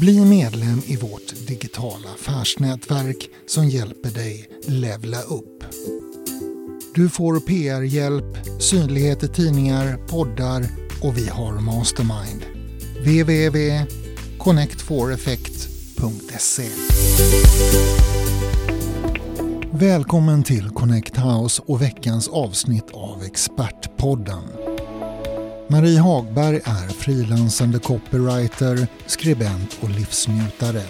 Bli medlem i vårt digitala affärsnätverk som hjälper dig levla upp. Du får PR-hjälp, synlighet i tidningar, poddar och vi har Mastermind. www.connectforeffect.se Välkommen till Connect House och veckans avsnitt av Expertpodden. Marie Hagberg är frilansande copywriter, skribent och livsnjutare.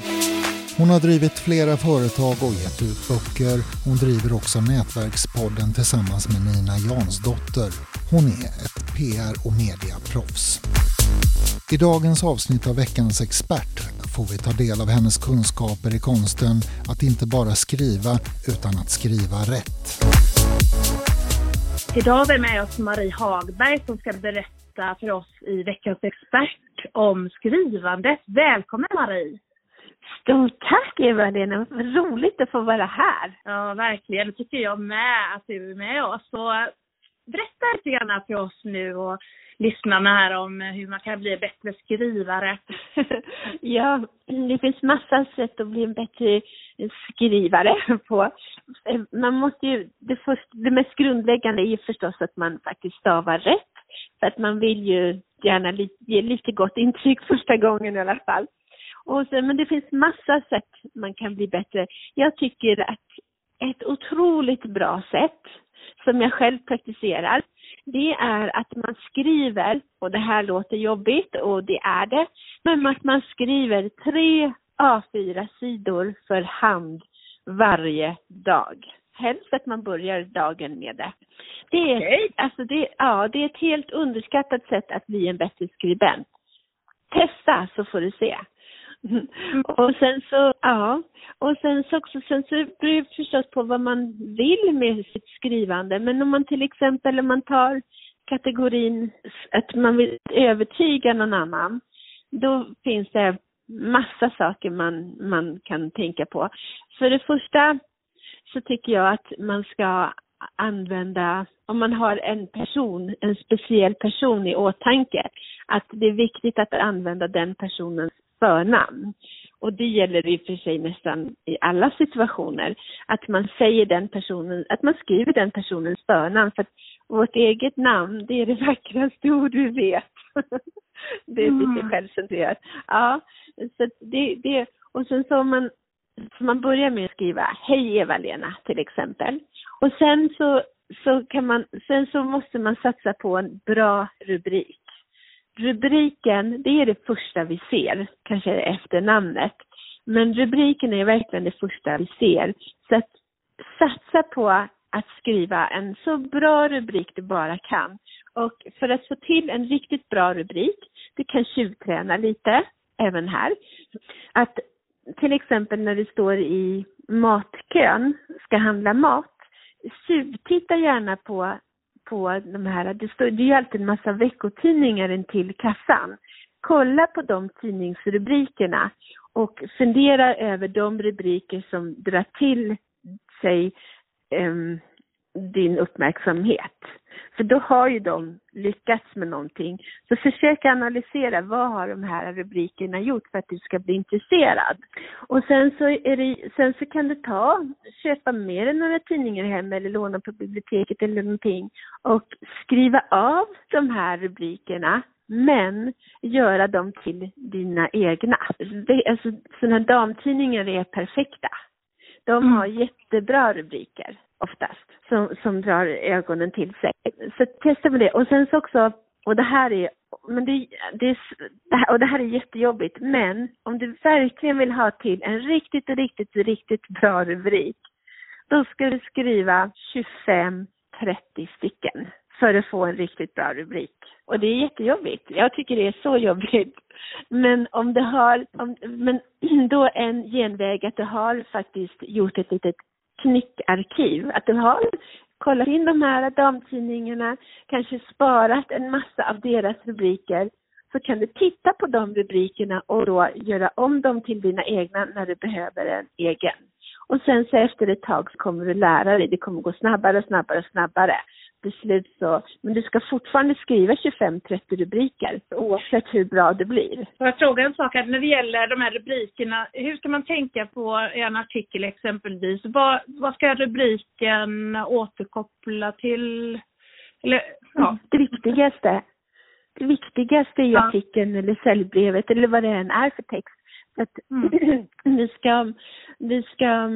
Hon har drivit flera företag och gett ut böcker. Hon driver också Nätverkspodden tillsammans med Nina Jansdotter. Hon är ett PR och mediaproffs. I dagens avsnitt av veckans expert får vi ta del av hennes kunskaper i konsten att inte bara skriva utan att skriva rätt. Idag har vi med oss Marie Hagberg som ska berätta för oss i veckans expert om skrivandet. Välkommen Marie! Stort tack Eva-Lena, roligt att få vara här. Ja, verkligen. Det tycker jag med att du är med oss. Så berätta lite grann för oss nu och lyssnarna här om hur man kan bli en bättre skrivare. ja, det finns massa sätt att bli en bättre skrivare på. Man måste ju, det, först, det mest grundläggande är ju förstås att man faktiskt stavar rätt. För att man vill ju gärna ge lite gott intryck första gången i alla fall. Och sen, men det finns massa sätt man kan bli bättre. Jag tycker att ett otroligt bra sätt som jag själv praktiserar, det är att man skriver, och det här låter jobbigt och det är det, men att man skriver tre A4-sidor för hand varje dag. Helst att man börjar dagen med det. Det är, okay. alltså det, ja, det är ett helt underskattat sätt att bli en bättre skribent. Testa så får du se. Och sen så, ja, och sen så också, sen så beror det förstås på vad man vill med sitt skrivande. Men om man till exempel, om man tar kategorin att man vill övertyga någon annan, då finns det massa saker man, man kan tänka på. För det första så tycker jag att man ska använda, om man har en person, en speciell person i åtanke, att det är viktigt att använda den personens förnamn. Och det gäller i och för sig nästan i alla situationer, att man säger den personen, att man skriver den personens förnamn. För att vårt eget namn, det är det vackraste ord vi vet. det är lite mm. självcentrerat. Ja, så det, det, och sen så man, så man börjar med att skriva Hej Eva-Lena till exempel. Och sen så, så kan man, sen så måste man satsa på en bra rubrik rubriken, det är det första vi ser, kanske efter namnet. Men rubriken är verkligen det första vi ser. Så att satsa på att skriva en så bra rubrik du bara kan. Och för att få till en riktigt bra rubrik, du kan tjuvträna lite, även här. Att till exempel när du står i matkön, ska handla mat, tjuvtitta gärna på på de här, det, står, det är ju alltid en massa veckotidningar in till kassan. Kolla på de tidningsrubrikerna och fundera över de rubriker som drar till sig um, din uppmärksamhet. För då har ju de lyckats med någonting. Så försök analysera vad har de här rubrikerna gjort för att du ska bli intresserad. Och sen så, är det, sen så kan du ta, köpa mer än några tidningar hem eller låna på biblioteket eller någonting och skriva av de här rubrikerna men göra dem till dina egna. Det, alltså, sådana damtidningar är perfekta. De har mm. jättebra rubriker oftast som, som drar ögonen till sig. Så testa med det. Och sen så också, och det här är, men det, det, det här, och det här är jättejobbigt, men om du verkligen vill ha till en riktigt, riktigt, riktigt bra rubrik, då ska du skriva 25, 30 stycken för att få en riktigt bra rubrik. Och det är jättejobbigt. Jag tycker det är så jobbigt. Men om du har, om, men då en genväg att du har faktiskt gjort ett litet knickarkiv. Att du har kollat in de här damtidningarna, kanske sparat en massa av deras rubriker. Så kan du titta på de rubrikerna och då göra om dem till dina egna när du behöver en egen. Och sen så efter ett tag så kommer du lära dig, det kommer gå snabbare och snabbare och snabbare beslut så, men du ska fortfarande skriva 25-30 rubriker oavsett hur bra det blir. Får jag fråga en sak här, när det gäller de här rubrikerna, hur ska man tänka på en artikel exempelvis? Vad, vad ska rubriken återkoppla till? Eller, ja. Det viktigaste, det viktigaste i ja. artikeln eller säljbrevet eller vad det än är för text. Att mm. vi ska, vi ska,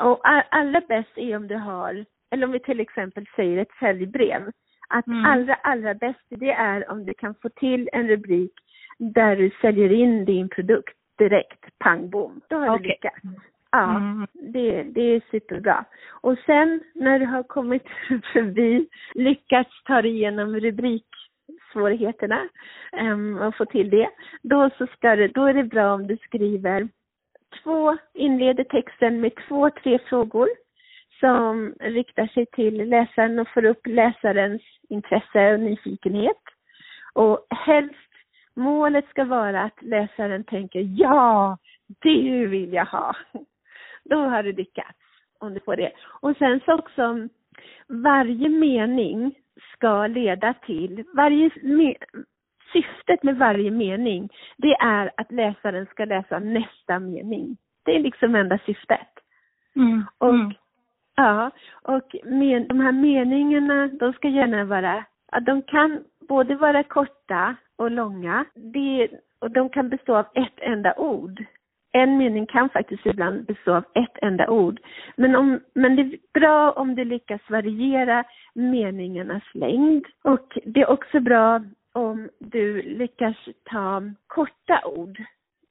och allra bäst är om du har, eller om vi till exempel säger ett säljbrev, att mm. allra, allra bäst det är om du kan få till en rubrik där du säljer in din produkt direkt, pang bom. Då har okay. du lyckats. Ja, mm. det, det är superbra. Och sen när du har kommit förbi, lyckats ta dig igenom rubriksvårigheterna um, och få till det, då, så ska det, då är det bra om du skriver två, inleder texten med två, tre frågor som riktar sig till läsaren och får upp läsarens intresse och nyfikenhet. Och helst, målet ska vara att läsaren tänker ja, det vill jag ha. Då har du lyckats, om du får det. Och sen så också, varje mening ska leda till, varje me, syftet med varje mening, det är att läsaren ska läsa nästa mening. Det är liksom enda syftet. Mm. Och, mm ja, och men, de här meningarna, de ska gärna vara, ja, de kan både vara korta och långa. Det, och de kan bestå av ett enda ord en mening kan faktiskt ibland bestå av ett enda ord. Men, om, men det är bra om du lyckas variera meningarnas längd. Och det är också bra om du lyckas ta korta ord.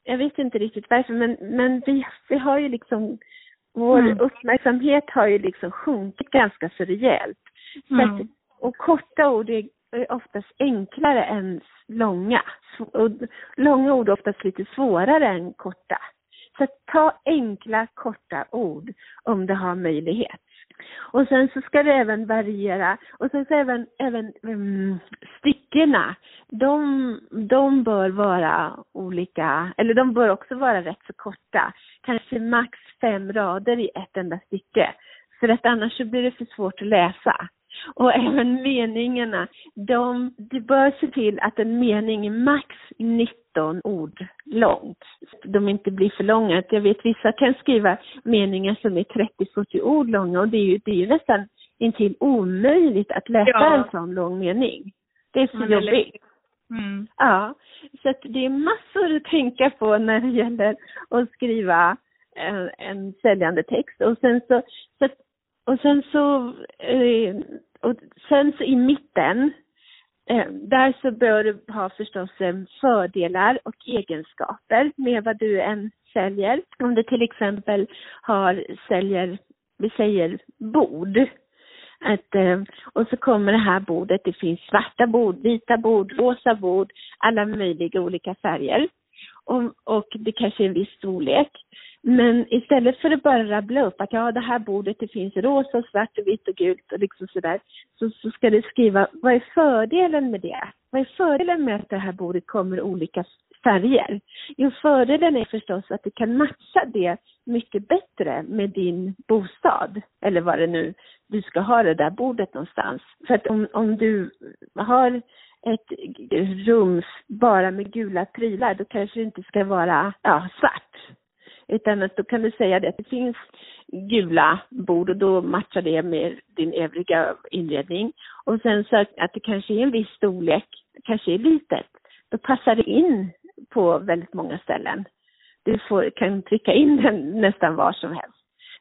Jag vet inte riktigt varför, men, men vi, vi har ju liksom, vår mm. uppmärksamhet har ju liksom sjunkit ganska så rejält. Så mm. att, och korta ord är är oftast enklare än långa. Och långa ord är oftast lite svårare än korta. Så ta enkla, korta ord om du har möjlighet. Och sen så ska det även variera. Och sen så även, även mm, um, stickorna, de, de bör vara olika, eller de bör också vara rätt så korta. Kanske max fem rader i ett enda stycke. För att annars så blir det för svårt att läsa. Och även meningarna, de, du bör se till att en mening är max 19 ord långt. De inte blir för långa. Jag vet vissa kan skriva meningar som är 30-40 ord långa och det är ju, det är ju nästan intill omöjligt att läsa ja. en sån lång mening. Det är så mm, jobbigt. Mm. Ja, så att det är massor att tänka på när det gäller att skriva en, en säljande text. Och sen så, så och sen så, eh, och sen så i mitten, eh, Eh, där så bör du ha förstås eh, fördelar och egenskaper med vad du än säljer. Om du till exempel har, säljer, vi säger bord, att, eh, och så kommer det här bordet, det finns svarta bord, vita bord, rosa bord, alla möjliga olika färger. Och, och det kanske är en viss storlek. Men istället för att bara rabbla upp att ja, det här bordet det finns rosa, svart, och vitt och gult och liksom sådär, så, så ska du skriva vad är fördelen med det? Vad är fördelen med att det här bordet kommer i olika färger? Jo, fördelen är förstås att du kan matcha det mycket bättre med din bostad, eller vad det nu du ska ha det där bordet någonstans. För att om, om du har ett rum bara med gula prylar, då kanske det inte ska vara ja, svart utan att då kan du säga det att det finns gula bord och då matchar det med din övriga inredning. Och sen så att det kanske är en viss storlek, kanske är litet. Då passar det in på väldigt många ställen. Du får, kan trycka in den nästan var som helst.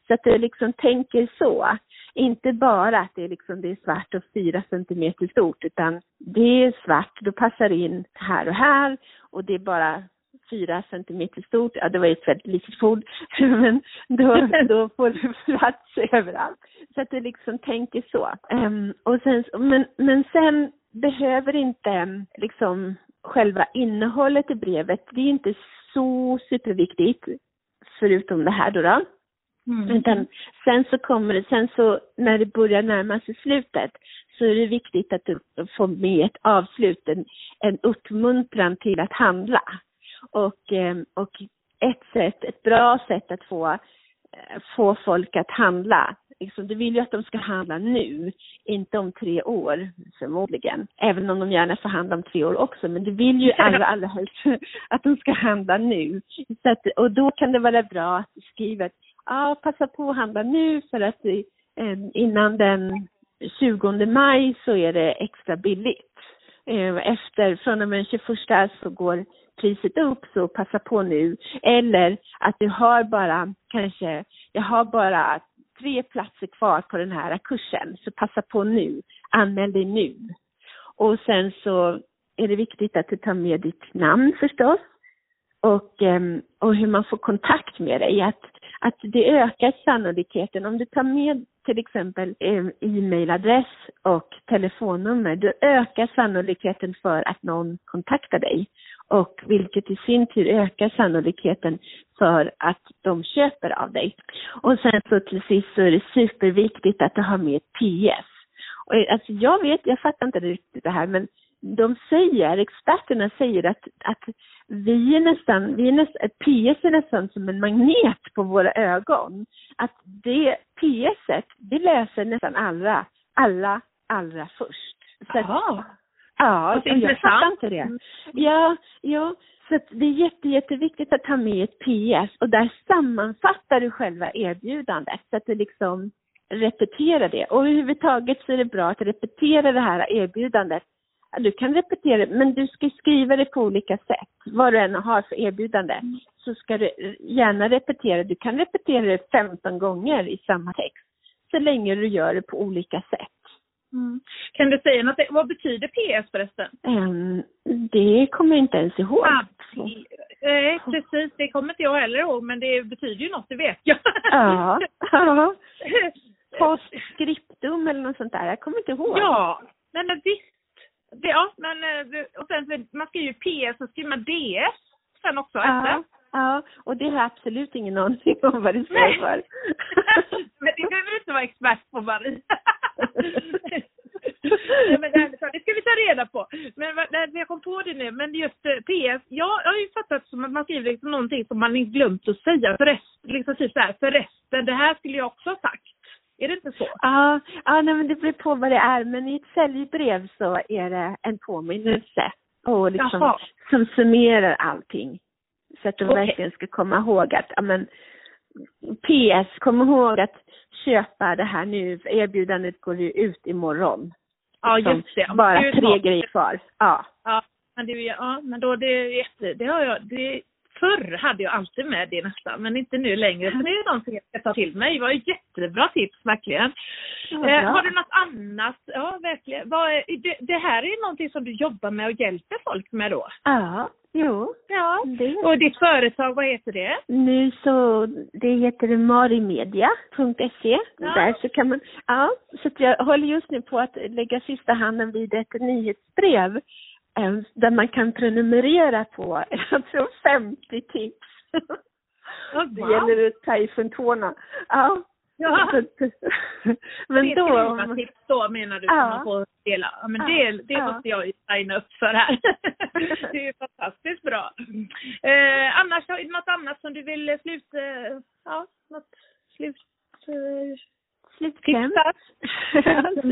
Så att du liksom tänker så. Inte bara att det är, liksom, det är svart och fyra centimeter stort, utan det är svart, då passar det in här och här och det är bara fyra centimeter stort, ja det var ett väldigt litet ford, men då, då får du plats överallt. Så att du liksom tänker så. Um, och sen, men, men sen behöver inte liksom själva innehållet i brevet, det är inte så superviktigt, förutom det här då. då. Mm. Utan sen så kommer det, sen så när det börjar närma sig slutet så är det viktigt att du får med ett avslut, en, en uppmuntran till att handla. Och, eh, och ett sätt, ett bra sätt att få, eh, få folk att handla, liksom, du vill ju att de ska handla nu, inte om tre år förmodligen. Även om de gärna får handla om tre år också, men du vill ju allra, allra helst att de ska handla nu. Så att, och då kan det vara bra att du skriver att ja, passa på att handla nu för att eh, innan den 20 maj så är det extra billigt. Eh, efter, från och med den 21 så går priset upp så passa på nu. Eller att du har bara kanske, jag har bara tre platser kvar på den här kursen så passa på nu, anmäl dig nu. Och sen så är det viktigt att du tar med ditt namn förstås och, ehm, och hur man får kontakt med dig. Att, att det ökar sannolikheten om du tar med till exempel eh, e-mailadress och telefonnummer, då ökar sannolikheten för att någon kontaktar dig och vilket i sin tur ökar sannolikheten för att de köper av dig. Och sen så till sist så är det superviktigt att du har med ett PS. Och eh, alltså jag vet, jag fattar inte riktigt det här men de säger, experterna säger att, att vi är nästan, vi är nästan, PS är nästan som en magnet på våra ögon. Att det PS, det läser nästan alla, alla, allra först. Så Jaha. Ja, och jag fattar inte det. Ja, ja. Så det är jätte, jätteviktigt att ha med ett PS och där sammanfattar du själva erbjudandet så att du liksom repeterar det. Och överhuvudtaget så är det bra att repetera det här erbjudandet. Du kan repetera men du ska skriva det på olika sätt. Vad du än har för erbjudande så ska du gärna repetera. Du kan repetera det 15 gånger i samma text så länge du gör det på olika sätt. Mm. Kan du säga något? Vad betyder PS förresten? Um, det kommer jag inte ens ihåg. Ah, eh, precis, det kommer inte jag heller ihåg, men det betyder ju något, det vet jag. Ja. ja. Postscriptum eller något sånt där, jag kommer inte ihåg. Ja, nej men visst. Det, ja, men eh, och sen man skriver ju PS och skriver man DS sen också ja. efter. Ja, och det har jag absolut ingen aning om vad det står för. men det behöver du inte vara expert på, Marie. men det ska vi ta reda på. Men jag kom på det nu, men just eh, PS, ja, jag har ju fattat som att man skriver liksom någonting som man glömt att säga förresten, liksom typ så här, förresten, det här skulle jag också ha sagt. Är det inte så? Ja, ja nej, men det beror på vad det är, men i ett säljbrev så är det en påminnelse och liksom, som summerar allting. Så att de okay. verkligen ska komma ihåg att, ja men, PS, kom ihåg att köpa det här nu, erbjudandet går ju ut imorgon. Ja, just det. Bara tre grejer kvar. Ja. Ja, men det, ja, men då det det har jag, det, förr hade jag alltid med det nästan, men inte nu längre. Så det är någonting jag ska ta till mig. Det var ett jättebra tips, verkligen. Ja, eh, har du något annat? Ja, verkligen. Vad det, det, här är någonting som du jobbar med och hjälper folk med då? Ja, jo. Ja. Det. Och ditt företag, vad heter det? Nu så, det heter marimedia.se. Ja. Där så kan man, ja, så jag håller just nu på att lägga sista handen vid ett nyhetsbrev där man kan prenumerera på, jag tror 50 tips. Oh, wow. Det gäller att ta ifrån tårna. Ja. Ja. men då... tips då menar du ja. man får dela? Ja, men det, det ja. måste jag ju signa upp för här. det är ju fantastiskt bra. Eh, annars, har du något annat som du vill sluta, ja, något slut... Eh, Slutkläm.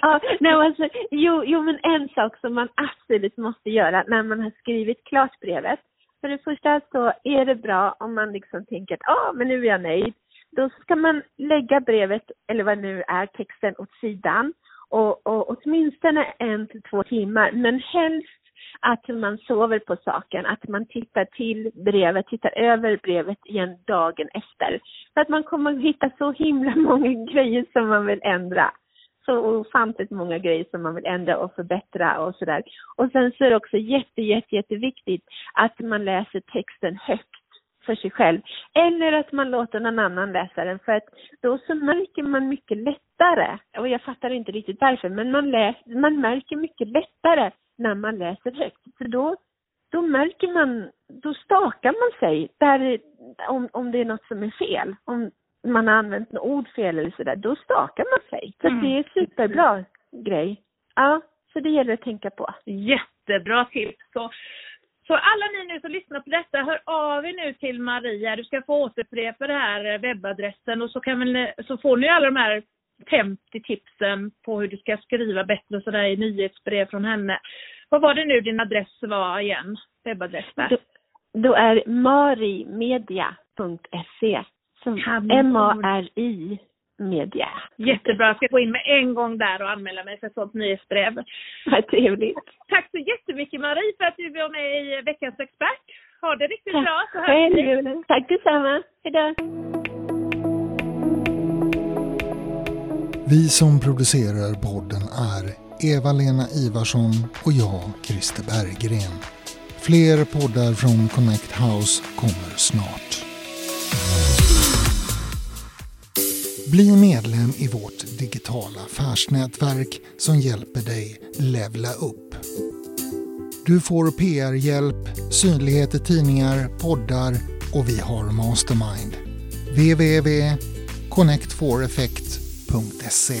ja, nej, alltså, jo, jo, men en sak som man absolut måste göra när man har skrivit klart brevet. För det första så är det bra om man liksom tänker att ah, men nu är jag nöjd. Då ska man lägga brevet, eller vad nu är, texten åt sidan och, och åtminstone en till två timmar, men helst att man sover på saken, att man tittar till brevet, tittar över brevet igen dagen efter. För att man kommer att hitta så himla många grejer som man vill ändra. Så ofantligt många grejer som man vill ändra och förbättra och sådär. Och sen så är det också jätte, jätte, jätteviktigt att man läser texten högt för sig själv. Eller att man låter någon annan läsa den för att då så märker man mycket lättare, och jag fattar inte riktigt varför, men man, läs, man märker mycket lättare när man läser högt. För då, då märker man, då stakar man sig där, om, om det är något som är fel. Om man har använt något ord fel eller sådär, då stakar man sig. Så mm. det är superbra grej. Ja, så det gäller att tänka på. Jättebra tips. Så Så alla ni nu som lyssnar på detta, hör av er nu till Maria. Du ska få återupprepa den här webbadressen och så, kan väl, så får ni alla de här 50 tipsen på hur du ska skriva bättre och sådär i nyhetsbrev från henne. Vad var det nu din adress var igen? Webbadress där? Då, då är marimedia.se. M-A-R-I media. Jättebra, jag ska gå in med en gång där och anmäla mig för ett sånt nyhetsbrev. Vad trevligt. Tack så jättemycket Marie för att du var med i veckans expert. Ha det riktigt Tack bra. Så hörs vi. Tack detsamma. Hejdå. Vi som producerar podden är Eva-Lena Ivarsson och jag, Christer Berggren. Fler poddar från Connect House kommer snart. Bli medlem i vårt digitala affärsnätverk som hjälper dig levla upp. Du får PR-hjälp, synlighet i tidningar, poddar och vi har Mastermind. www.sc.